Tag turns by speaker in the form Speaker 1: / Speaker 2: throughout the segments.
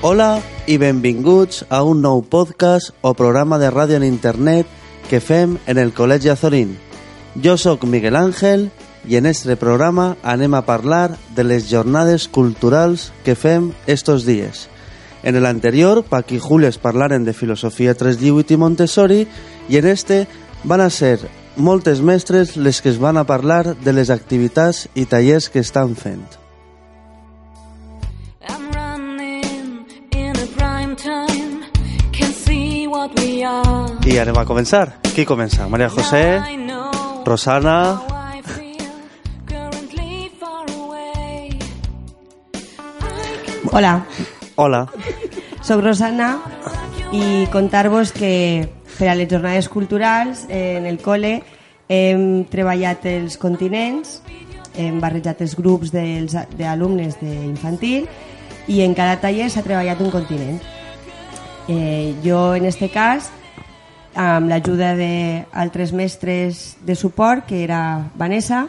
Speaker 1: Hola i benvinguts a un nou podcast o programa de ràdio en internet que fem en el Col·legi Azorín. Jo sóc Miguel Ángel i en este programa anem a parlar de les jornades culturals que fem estos dies. En el anterior, Paqui i Jules parlaren de filosofia 318 i Montessori i en este van a ser moltes mestres les que es van a parlar de les activitats i tallers que estan fent. I anem a començar. Qui comença? Maria José, Rosana...
Speaker 2: Hola,
Speaker 1: Hola.
Speaker 2: sóc Rosana i contar-vos que per a les jornades culturals en el col·le hem treballat els continents, hem barrejat els grups dels- d'alumnes d'infantil i en cada taller s'ha treballat un continent. Eh, jo, en este cas, amb l'ajuda d'altres mestres de suport, que era Vanessa,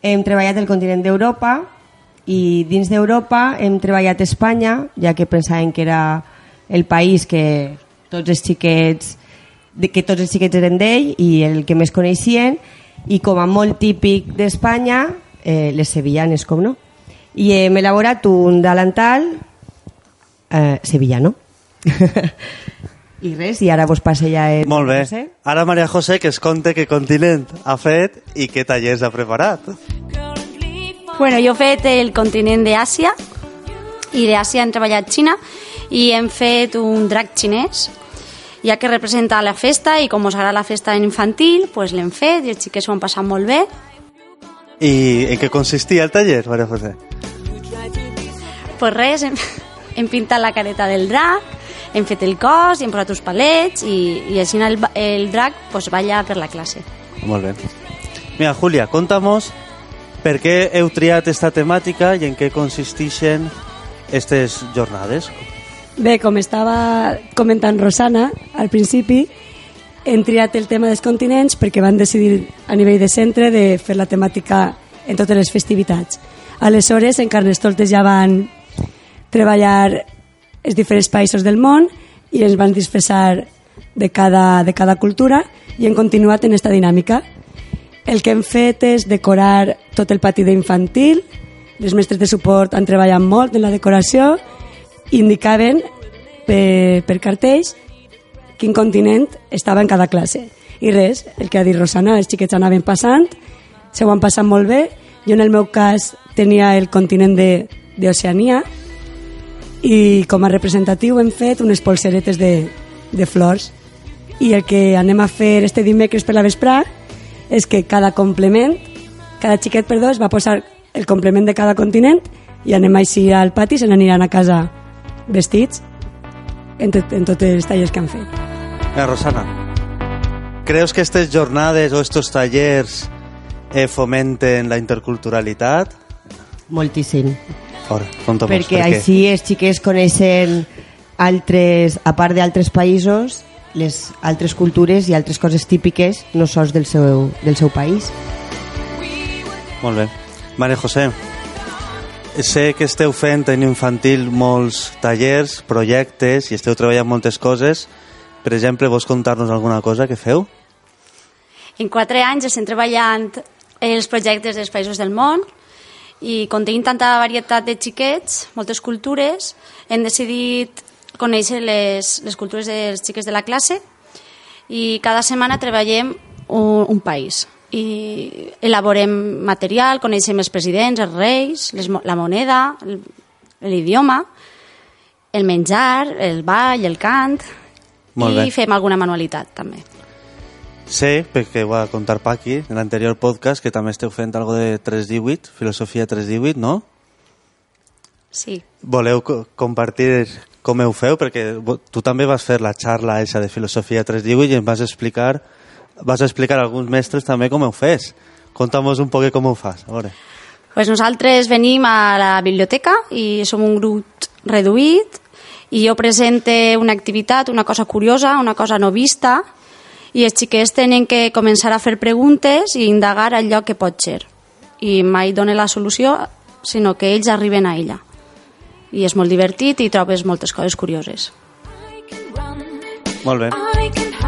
Speaker 2: hem treballat el continent d'Europa i dins d'Europa hem treballat Espanya, ja que pensàvem que era el país que tots els xiquets que tots els xiquets eren d'ell i el que més coneixien i com a molt típic d'Espanya eh, les sevillanes, com no. I hem elaborat un delantal eh, sevillano i res, i ara vos passe ja el...
Speaker 1: Molt bé.
Speaker 2: no sé.
Speaker 1: Ara Maria José que es conte què continent ha fet i què tallers ha preparat.
Speaker 3: Bueno, jo he fet el continent d'Àsia i d'Àsia hem treballat Xina i hem fet un drac xinès ja que representa la festa i com us agrada la festa infantil pues l'hem fet i els xiquets s'ho han passat molt bé
Speaker 1: I en què consistia el taller, Maria José?
Speaker 3: pues res, hem, hem pintat la careta del drac hem fet el cos i hem posat uns palets i, i així el, el drac pues, balla per la classe
Speaker 1: Molt bé. Mira, Julia, contamos per què heu triat esta temàtica i en què consisteixen aquestes jornades.
Speaker 4: Bé, com estava comentant Rosana al principi, hem triat el tema dels continents perquè van decidir a nivell de centre de fer la temàtica en totes les festivitats. Aleshores, en Carnestoltes ja van treballar els diferents països del món i ens van disfressar de cada, de cada cultura i hem continuat en esta dinàmica. El que hem fet és decorar tot el pati d'infantil, les mestres de suport han treballat molt en la decoració indicaven per, per cartells quin continent estava en cada classe. I res, el que ha dit Rosana, els xiquets anaven passant, se ho han passat molt bé. Jo en el meu cas tenia el continent d'Oceania i com a representatiu hem fet unes polseretes de, de flors. I el que anem a fer este dimecres per la vesprà és que cada complement, cada xiquet, perdó, es va posar el complement de cada continent i anem així al pati i se n'aniran a casa vestits en, tot, en tots els tallers que han fet.
Speaker 1: Mira, Rosana, creus que aquestes jornades o estos tallers eh, fomenten la interculturalitat?
Speaker 2: moltíssim
Speaker 1: Fora, conta
Speaker 2: perquè així els xiquets coneixen altres, a part d'altres països les altres cultures i altres coses típiques no sols del seu, del seu país
Speaker 1: Molt bé. Maria José, sé que esteu fent en infantil molts tallers, projectes i esteu treballant moltes coses. Per exemple, vols contar-nos alguna cosa que feu?
Speaker 3: En quatre anys estem treballant els projectes dels països del món i com tenim tanta varietat de xiquets, moltes cultures, hem decidit conèixer les, les cultures dels xiquets de la classe i cada setmana treballem un, un país i elaborem material, coneixem els presidents, els reis, les, la moneda, el- l'idioma, el menjar, el ball, el cant
Speaker 1: Molt
Speaker 3: i fem alguna manualitat també.
Speaker 1: Sé, perquè ho va contar Paqui en l'anterior podcast, que també esteu fent algo de 318, filosofia 318, no?
Speaker 3: Sí.
Speaker 1: Voleu co compartir com ho feu? Perquè tu també vas fer la xarra esa de filosofia 318 i ens vas explicar, vas explicar a alguns mestres també com ho fes. Conta'm un poc com ho fas. A veure.
Speaker 3: Pues nosaltres venim a la biblioteca i som un grup reduït i jo presente una activitat, una cosa curiosa, una cosa no vista i els xiquets tenen que començar a fer preguntes i indagar allò que pot ser. I mai dona la solució, sinó que ells arriben a ella. i és molt divertit i trobes moltes coses curioses.
Speaker 1: Molt bé.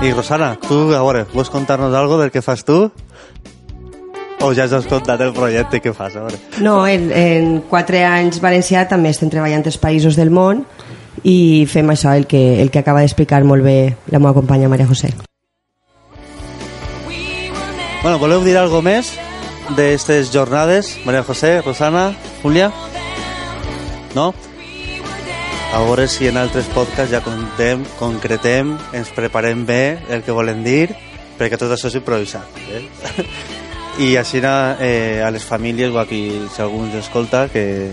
Speaker 1: I Rosana, tu, a veure, vols contar-nos algo del que fas tu? O ja has contat el projecte que fas, a veure.
Speaker 2: No, en, en quatre anys valencià també estem treballant als països del món i fem això, el que, el que acaba d'explicar molt bé la meva companya Maria José.
Speaker 1: Bueno, voleu dir algo més d'aquestes jornades? Maria José, Rosana, Julia? No? A veure si en altres podcasts ja contem, concretem, ens preparem bé el que volem dir, perquè tot això és improvisat. Eh? I així eh, a les famílies o a qui, si algú ens escolta, que,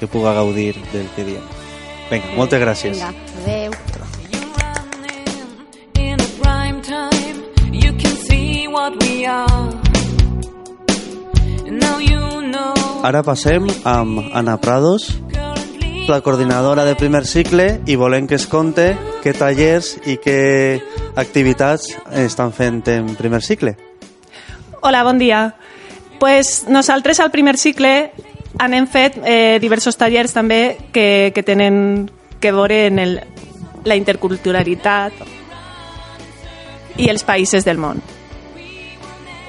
Speaker 1: que puga gaudir del que diem. Vinga, moltes gràcies.
Speaker 3: Vinga, adeu.
Speaker 1: Ara passem amb Ana Prados, la coordinadora de primer cicle, i volem que es conte què tallers i què activitats estan fent en primer cicle.
Speaker 5: Hola, bon dia. Pues nosaltres al primer cicle anem fet eh, diversos tallers també que, que tenen que veure en el, la interculturalitat i els països del món.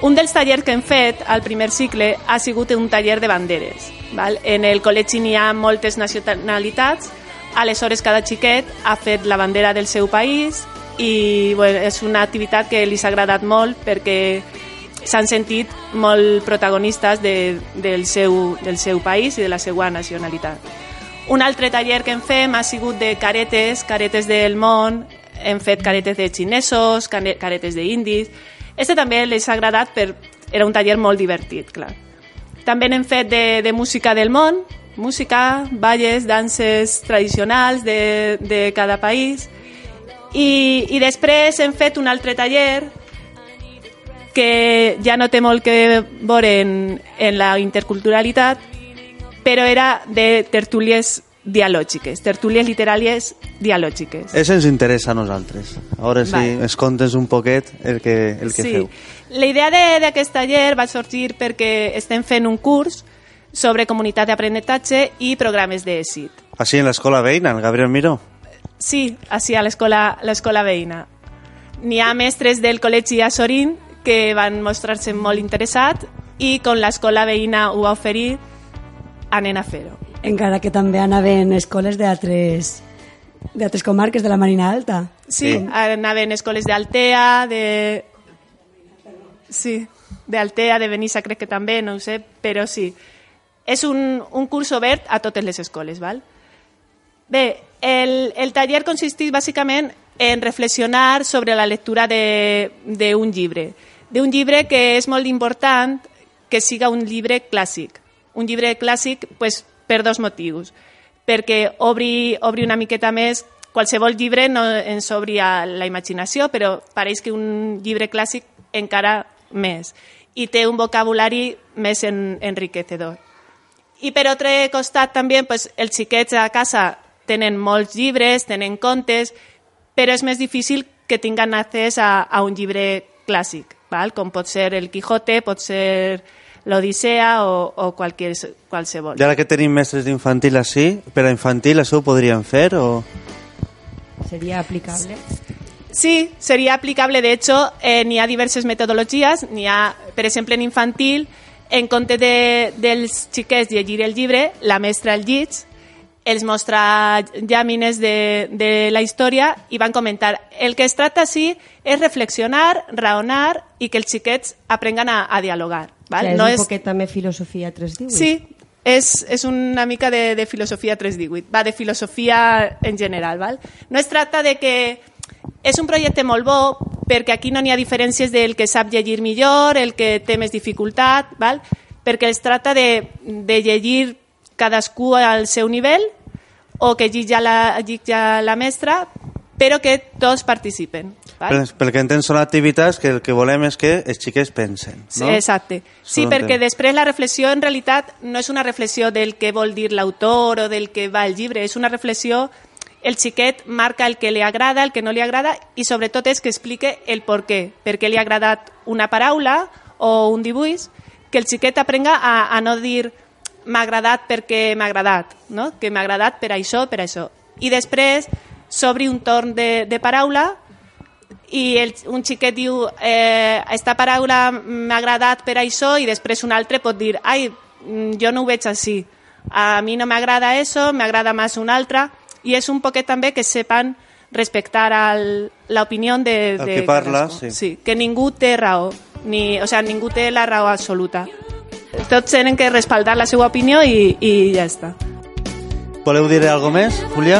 Speaker 5: Un dels tallers que hem fet al primer cicle ha sigut un taller de banderes. Val? En el col·legi n'hi ha moltes nacionalitats, aleshores cada xiquet ha fet la bandera del seu país i bueno, és una activitat que li ha agradat molt perquè s'han sentit molt protagonistes de, del, seu, del seu país i de la seva nacionalitat. Un altre taller que hem fet ha sigut de caretes, caretes del món, hem fet caretes de xinesos, caretes d'indis. Este també les ha agradat, per, era un taller molt divertit, clar. També n'hem fet de, de música del món, música, balles, danses tradicionals de, de cada país. I, I després hem fet un altre taller que ja no té molt que veure en, en la interculturalitat, però era de tertúlies dialògiques, tertúlies literàries dialògiques.
Speaker 1: Això ens interessa a nosaltres. A veure si
Speaker 5: Vale.
Speaker 1: es contes un poquet el que, el que feu.
Speaker 5: La idea de- d'aquest taller va sorgir perquè estem fent un curs sobre comunitat d'aprenentatge i programes d'èxit.
Speaker 1: Així en l'escola veïna, el Gabriel Miró.
Speaker 5: Sí, així a l'escola veïna. N'hi ha mestres del col·legi a Sorín que van mostrar-se molt interessats i com l'escola veïna ho va oferir, anem a fer-ho.
Speaker 4: Encara que també anaven escoles d'altres d'altres comarques de la Marina Alta.
Speaker 5: Sí,
Speaker 1: Sí.
Speaker 5: anaven escoles d'Altea, de... Sí, d'Altea, de Benissa crec que també, no ho sé, però sí. És un, un curs obert a totes les escoles, val? Bé, el, el taller consisteix bàsicament en reflexionar sobre la lectura de- d'un llibre. D'un llibre que és molt important que siga un llibre clàssic. Un llibre clàssic pues, per dos motius. Perquè obri, obri una miqueta més qualsevol llibre no ens obri a la imaginació, però pareix que un llibre clàssic encara més. I té un vocabulari més en, enriquecedor. I per altre costat també pues, els xiquets a casa tenen molts llibres, tenen contes, però és més difícil que tinguin accés a, a un llibre clàssic, val? com pot ser el Quijote, pot ser l'Odissea o, o qualquier, qualsevol.
Speaker 1: I ara que tenim mestres d'infantil així, per a infantil això ho podríem fer o...
Speaker 2: Seria aplicable?
Speaker 5: Sí, sería aplicable. De hecho, eh, n'hi ha diverses metodologies. N'hi ha, per exemple, en infantil, en compte de, dels xiquets llegir el llibre, la mestra el llig, els mostra llàmines de, de la història i van comentar el que es tracta sí és reflexionar, raonar i que els xiquets aprenguen a, a dialogar. Val?
Speaker 2: Val? És
Speaker 5: no
Speaker 2: un
Speaker 5: és,
Speaker 2: poquet també filosofia 318.
Speaker 5: Sí, és, és una mica de, de filosofia 318, va, de filosofia en general. Val? No es tracta de que és un projecte molt bo perquè aquí no n'hi ha diferències del que sap llegir millor, el que té més dificultat, val? perquè es tracta de, de llegir cadascú al seu nivell o que llitja la, llitja la mestra, però que tots participen. Val?
Speaker 1: Pel, que entenc són activitats que el que volem és que els xiquets pensen.
Speaker 5: Sí,
Speaker 1: No?
Speaker 5: Exacte. Sí, perquè després la reflexió en realitat no és una reflexió del que vol dir l'autor o del que va el llibre, és una reflexió el xiquet marca el que li agrada, el que no li agrada i sobretot és que explique el per què, per què li ha agradat una paraula o un dibuix, que el xiquet aprenga a, a no dir m'ha agradat perquè m'ha agradat, no? que m'ha agradat per això, per això. I després s'obri un torn de, de paraula i el, un xiquet diu eh, esta paraula m'ha agradat per això i després un altre pot dir ai, mm, jo no ho veig així a mi no m'agrada això, m'agrada més una altra i és un poquet també que sepan respectar al- l'opinió de,
Speaker 1: El
Speaker 5: de
Speaker 1: que parla, sí.
Speaker 5: sí. que ningú té raó ni, o sea, ningú té la raó absoluta tots tenen que respaldar la seva opinió i, i ja està
Speaker 1: Voleu dir alguna més, Julià?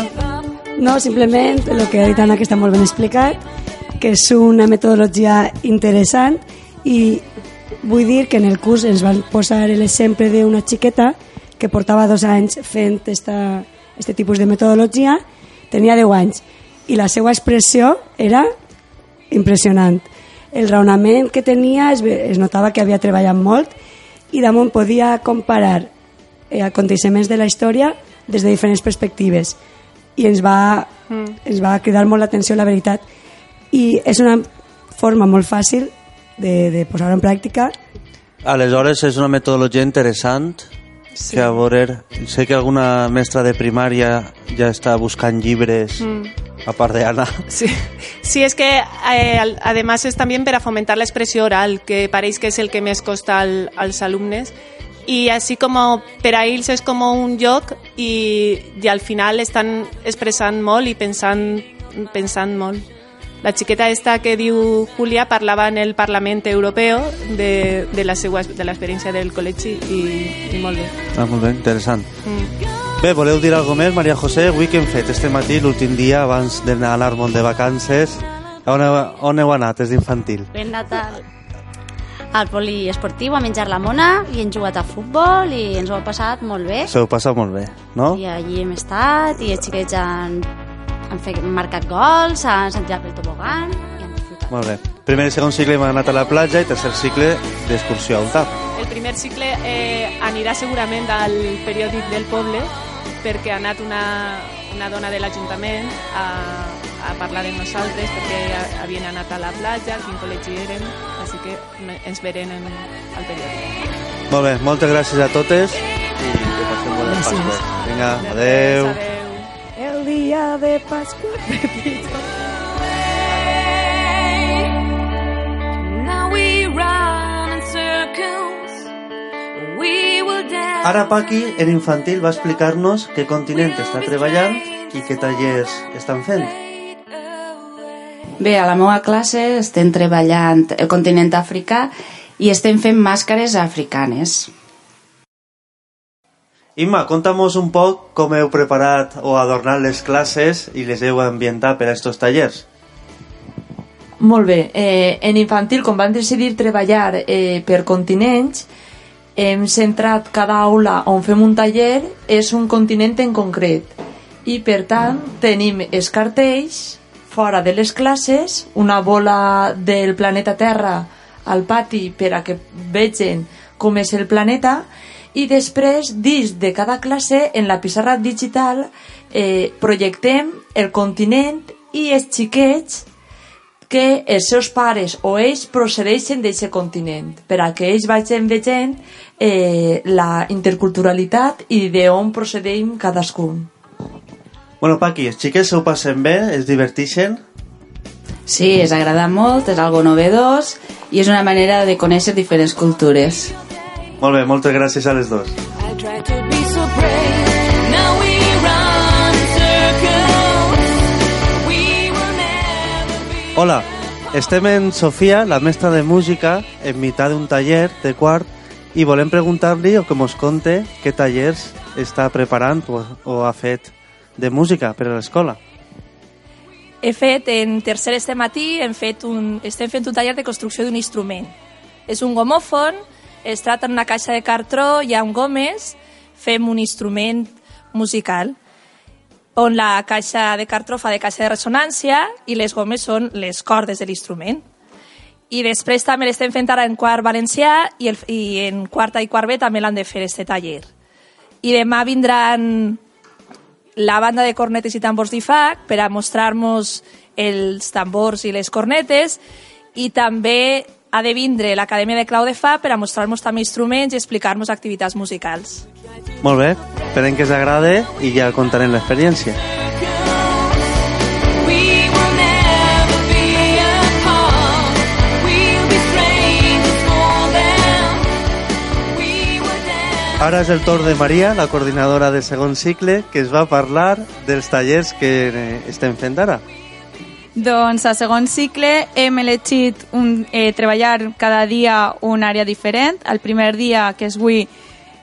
Speaker 4: No, simplement el que ha dit Anna, que està molt ben explicat, que és una metodologia interessant i vull dir que en el curs ens van posar l'exemple d'una xiqueta que portava dos anys fent esta, este tipus de metodologia, tenia 10 anys i la seva expressió era impressionant. El raonament que tenia es, es notava que havia treballat molt i damunt podia comparar eh, aconteixements de la història des de diferents perspectives i ens va, mm. ens va cridar molt l'atenció la veritat i és una forma molt fàcil de, de posar-ho en pràctica
Speaker 1: Aleshores és una metodologia interessant sí. que a veure, sé que alguna mestra de primària ja està buscant llibres mm. a part d'Anna
Speaker 5: Sí, sí es que eh, además es también para fomentar la expresión oral, que parece que es el que més costa al, als alumnes. Y así como per a ells és com un joc i, i al final estan expressant molt i pensant, pensant molt. La xiqueta esta que diu Julia parlava en el Parlament Europeu de, de la seva de l'experiència del col·legi i, i molt bé.
Speaker 1: ah, molt bé, interessant
Speaker 5: Mm.
Speaker 1: Bé, voleu dir alguna més, Maria José? Avui què hem fet este matí, l'últim dia abans d'anar a l'Armon de vacances on heu, on heu anat, és d'infantil?
Speaker 3: Hem anat al, al poliesportiu a menjar la mona i hem jugat a futbol i ens ho hem passat molt bé.
Speaker 1: S'ho heu passat molt bé, no?
Speaker 3: I allí hem estat i els xiquets han, han, fet, han marcat gols, s'han sentit pel tobogan i han disfrutat.
Speaker 1: Molt bé. Primer i segon cicle hem anat a la platja i tercer cicle d'excursió a un tap.
Speaker 5: El primer cicle eh, anirà segurament al periòdic del poble perquè ha anat una, una dona de l'Ajuntament a, a parlar amb nosaltres perquè ha- havien anat a la platja, quin col·legi eren, així que ens verem en, al periòdic.
Speaker 1: Molt bé, moltes gràcies a totes i que passem bones. Pasques. Vinga, adeu.
Speaker 5: Adeu.
Speaker 4: Dia de Pasqua
Speaker 6: Now we run in circles. We will dance.
Speaker 1: Ara Paqui, en infantil, va explicar-nos què continent està treballant i què tallers estan fent.
Speaker 7: Bé, a la meva classe estem treballant el continent africà i estem fent màscares africanes.
Speaker 1: Imma, conta'mos un poc com heu preparat o adornat les classes i les heu ambientat per a estos tallers.
Speaker 8: Molt bé. Eh, en infantil, com vam decidir treballar eh, per continents, hem centrat cada aula on fem un taller és un continent en concret. I, per tant, tenim els cartells fora de les classes, una bola del planeta Terra al pati per a que vegin com és el planeta i després, dins de cada classe, en la pissarra digital, eh, projectem el continent i els xiquets que els seus pares o ells procedeixen d'aquest continent, per a que ells vagin veient eh, la interculturalitat i d'on procedim cadascun.
Speaker 1: Bueno, Paqui, els xiquets s'ho passen bé, es divertixen.
Speaker 7: Sí, és agrada molt, és algo novedós i és una manera de conèixer diferents cultures.
Speaker 1: Molt bé, moltes gràcies a les dos.
Speaker 6: I try to be so brave. Now we run in circles. We will never be.
Speaker 1: Hola, estem en Sofia, la mestra de música, en mitad d'un taller de quart i volem preguntar-li o que mos conte què tallers està preparant o, o ha fet de música per a l'escola.
Speaker 9: He fet, en tercer este matí, hem fet un, estem fent un taller de construcció d'un instrument. És un gomòfon, es tracta d'una caixa de cartró, ha un gomes, fem un instrument musical on la caixa de cartró fa de caixa de ressonància i les gomes són les cordes de l'instrument. I després també l'estem fent ara en quart valencià i, el, i en quarta i quart B també l'han de fer este taller. I demà vindran la banda de cornetes i tambors d'IFAC per a mostrar-nos els tambors i les cornetes i també ha de vindre l'Acadèmia de Clau de Fa per a mostrar-nos també instruments i explicar-nos activitats musicals.
Speaker 1: Molt bé, esperem que us agrade i ja contarem l'experiència. Ara és el torn de Maria, la coordinadora del segon cicle, que es va parlar dels tallers que eh, estem fent ara.
Speaker 10: Doncs a segon cicle hem elegit un, eh, treballar cada dia una àrea diferent. El primer dia, que és avui,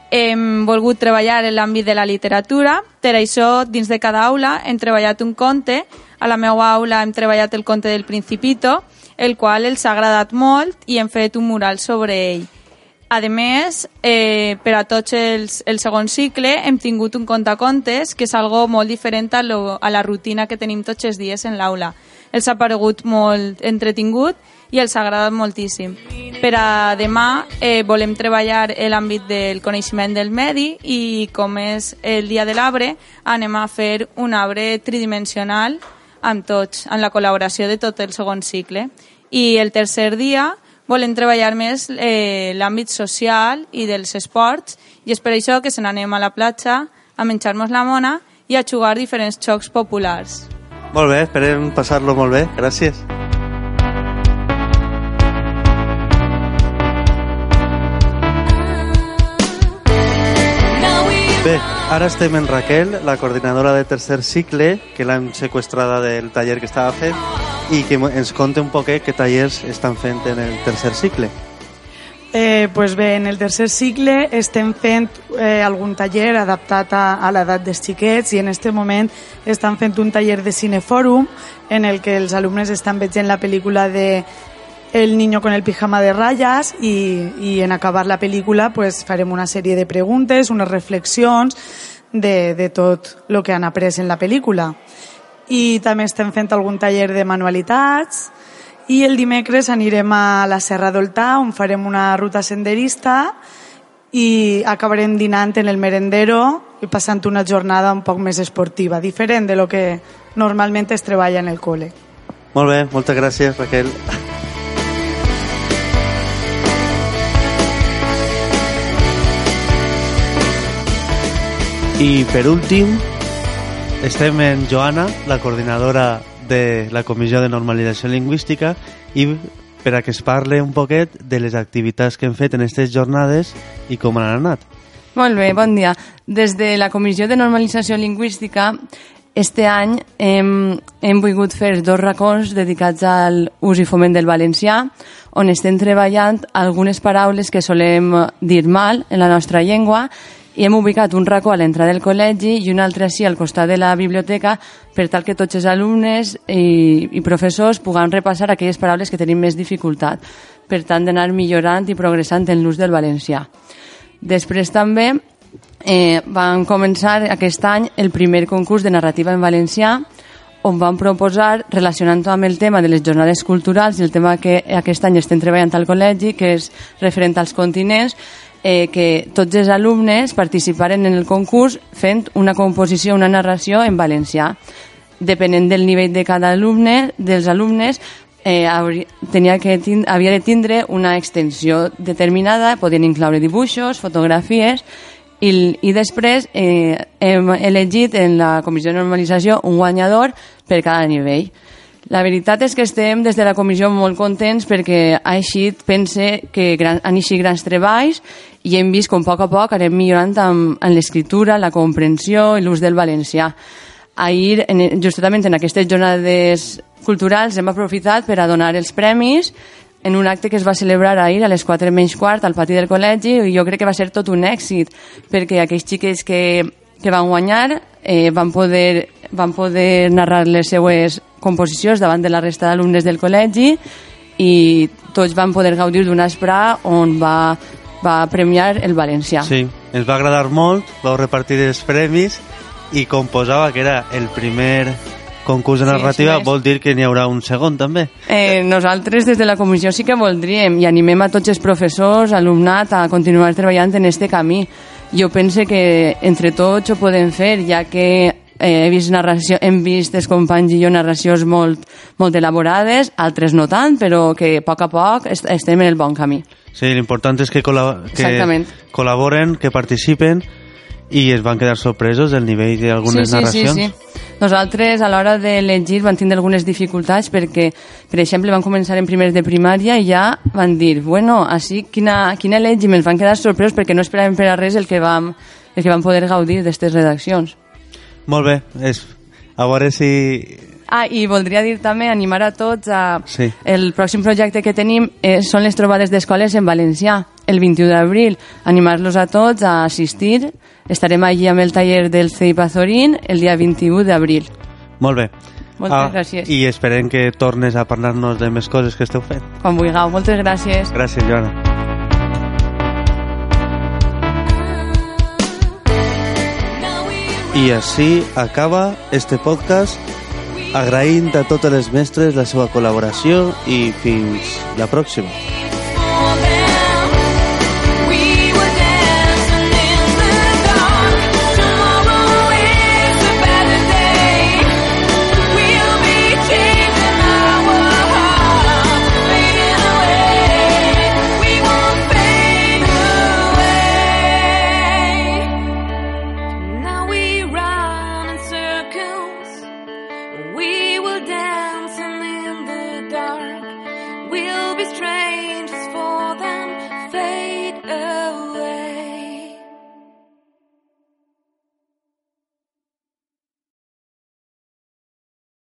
Speaker 10: hem volgut treballar en l'àmbit de la literatura. Per això, dins de cada aula, hem treballat un conte. A la meva aula hem treballat el conte del Principito, el qual els ha agradat molt i hem fet un mural sobre ell. A més, eh, per a tots els, el segon cicle hem tingut un contacontes que és algo molt diferent a, lo, a la rutina que tenim tots els dies en l'aula. Els ha paregut molt entretingut i els ha agradat moltíssim. Per a demà eh, volem treballar l'àmbit del coneixement del medi i com és el dia de l'arbre anem a fer un arbre tridimensional amb tots, amb la col·laboració de tot el segon cicle. I el tercer dia volem treballar més eh, l'àmbit social i dels esports i és per això que se n'anem a la platja a menjar-nos la mona i a jugar diferents jocs populars.
Speaker 1: Molt bé, esperem passar-lo molt bé. Gràcies. Bé, ara estem en Raquel, la coordinadora de tercer cicle, que l'hem sequestrada del taller que estava fent i que ens conta un poquet què tallers estan fent en el tercer cicle.
Speaker 11: Eh, pues bé, en el tercer cicle estem fent eh, algun taller adaptat a, a l'edat dels xiquets i en este moment estan fent un taller de cinefòrum en el que els alumnes estan veient la pel·lícula de El niño con el pijama de rayas i, i en acabar la pel·lícula pues, farem una sèrie de preguntes, unes reflexions de, de tot el que han après en la pel·lícula. I també estem fent algun taller de manualitats i el dimecres anirem a la Serra d'Oltà on farem una ruta senderista i acabarem dinant en el merendero i passant una jornada un poc més esportiva, diferent de lo que normalment es treballa en el col·le.
Speaker 1: Molt bé, moltes gràcies, Raquel. I per últim, estem en Joana, la coordinadora de la Comissió de Normalització Lingüística, i per a que es parle un poquet de les activitats que hem fet en aquestes jornades i com han anat.
Speaker 12: Molt bé, bon dia. Des de la Comissió de Normalització Lingüística, este any hem, hem volgut fer dos racons dedicats al ús i foment del valencià, on estem treballant algunes paraules que solem dir mal en la nostra llengua i hem ubicat un racó a l'entrada del col·legi i un altre així al costat de la biblioteca per tal que tots els alumnes i, i professors puguem repassar aquelles paraules que tenim més dificultat, per tant d'anar millorant i progressant en l'ús del valencià. Després també eh, van començar aquest any el primer concurs de narrativa en valencià on van proposar, relacionant amb el tema de les jornades culturals i el tema que aquest any estem treballant al col·legi, que és referent als continents, eh, que tots els alumnes participaren en el concurs fent una composició, una narració en valencià. Depenent del nivell de cada alumne, dels alumnes, eh, tenia que tin- havia de tindre una extensió determinada, podien incloure dibuixos, fotografies, i, i després eh, hem elegit en la comissió de normalització un guanyador per cada nivell. La veritat és que estem des de la comissió molt contents perquè ha eixit, pense que gran, han eixit grans treballs i hem vist com a poc a poc anem millorant amb, en l'escriptura, la comprensió i l'ús del valencià. Ahir, en, justament en aquestes jornades culturals, hem aprofitat per a donar els premis en un acte que es va celebrar ahir a les 4 menys quart al pati del col·legi i jo crec que va ser tot un èxit perquè aquells xiquets que, que van guanyar eh, van, poder, van poder narrar les seues composicions davant de la resta d'alumnes del col·legi i tots van poder gaudir d'un esprà on va, va premiar el valencià.
Speaker 1: Sí, ens va agradar molt, vau repartir els premis i com posava que era el primer concurs de
Speaker 12: Sí,
Speaker 1: narrativa,
Speaker 12: és.
Speaker 1: vol dir que n'hi haurà un segon també.
Speaker 12: Eh, nosaltres des de la comissió sí que voldríem i animem a tots els professors, alumnat a continuar treballant en este camí. Jo pense que entre tots ho podem fer, ja que eh, he vist narració, hem vist els companys i jo narracions molt, molt elaborades, altres no tant, però que a poc a poc est estem en el bon camí.
Speaker 1: Sí, l'important és que, col·la que
Speaker 12: Exactament.
Speaker 1: col·laboren, que participen I es van quedar sorpresos del nivell d'algunes
Speaker 12: sí, sí,
Speaker 1: narracions?
Speaker 12: Sí, sí. Nosaltres, a l'hora de llegir, van tindre algunes dificultats perquè, per exemple, van començar en primers de primària i ja van dir, bueno, així, quina, quina llegim? Ens van quedar sorpresos perquè no esperàvem per a res el que vam, el que vam poder gaudir d'aquestes redaccions.
Speaker 1: Molt bé, és, a veure si...
Speaker 12: Ah, i voldria dir també, animar a tots a...
Speaker 1: Sí.
Speaker 12: El pròxim projecte que tenim eh, són les trobades d'escoles en valencià, el 21 d'abril. Animar-los a tots a assistir. Estarem allí amb el taller del CEIP Azorín el dia 21 d'abril.
Speaker 1: Molt bé.
Speaker 12: Moltes gràcies.
Speaker 1: I esperem que tornes a parlar-nos de més coses que esteu fent.
Speaker 12: Quan vulgueu. Moltes gràcies.
Speaker 1: Gràcies, Joana. I així acaba este podcast agraint a totes les mestres la seva col·laboració i fins la pròxima.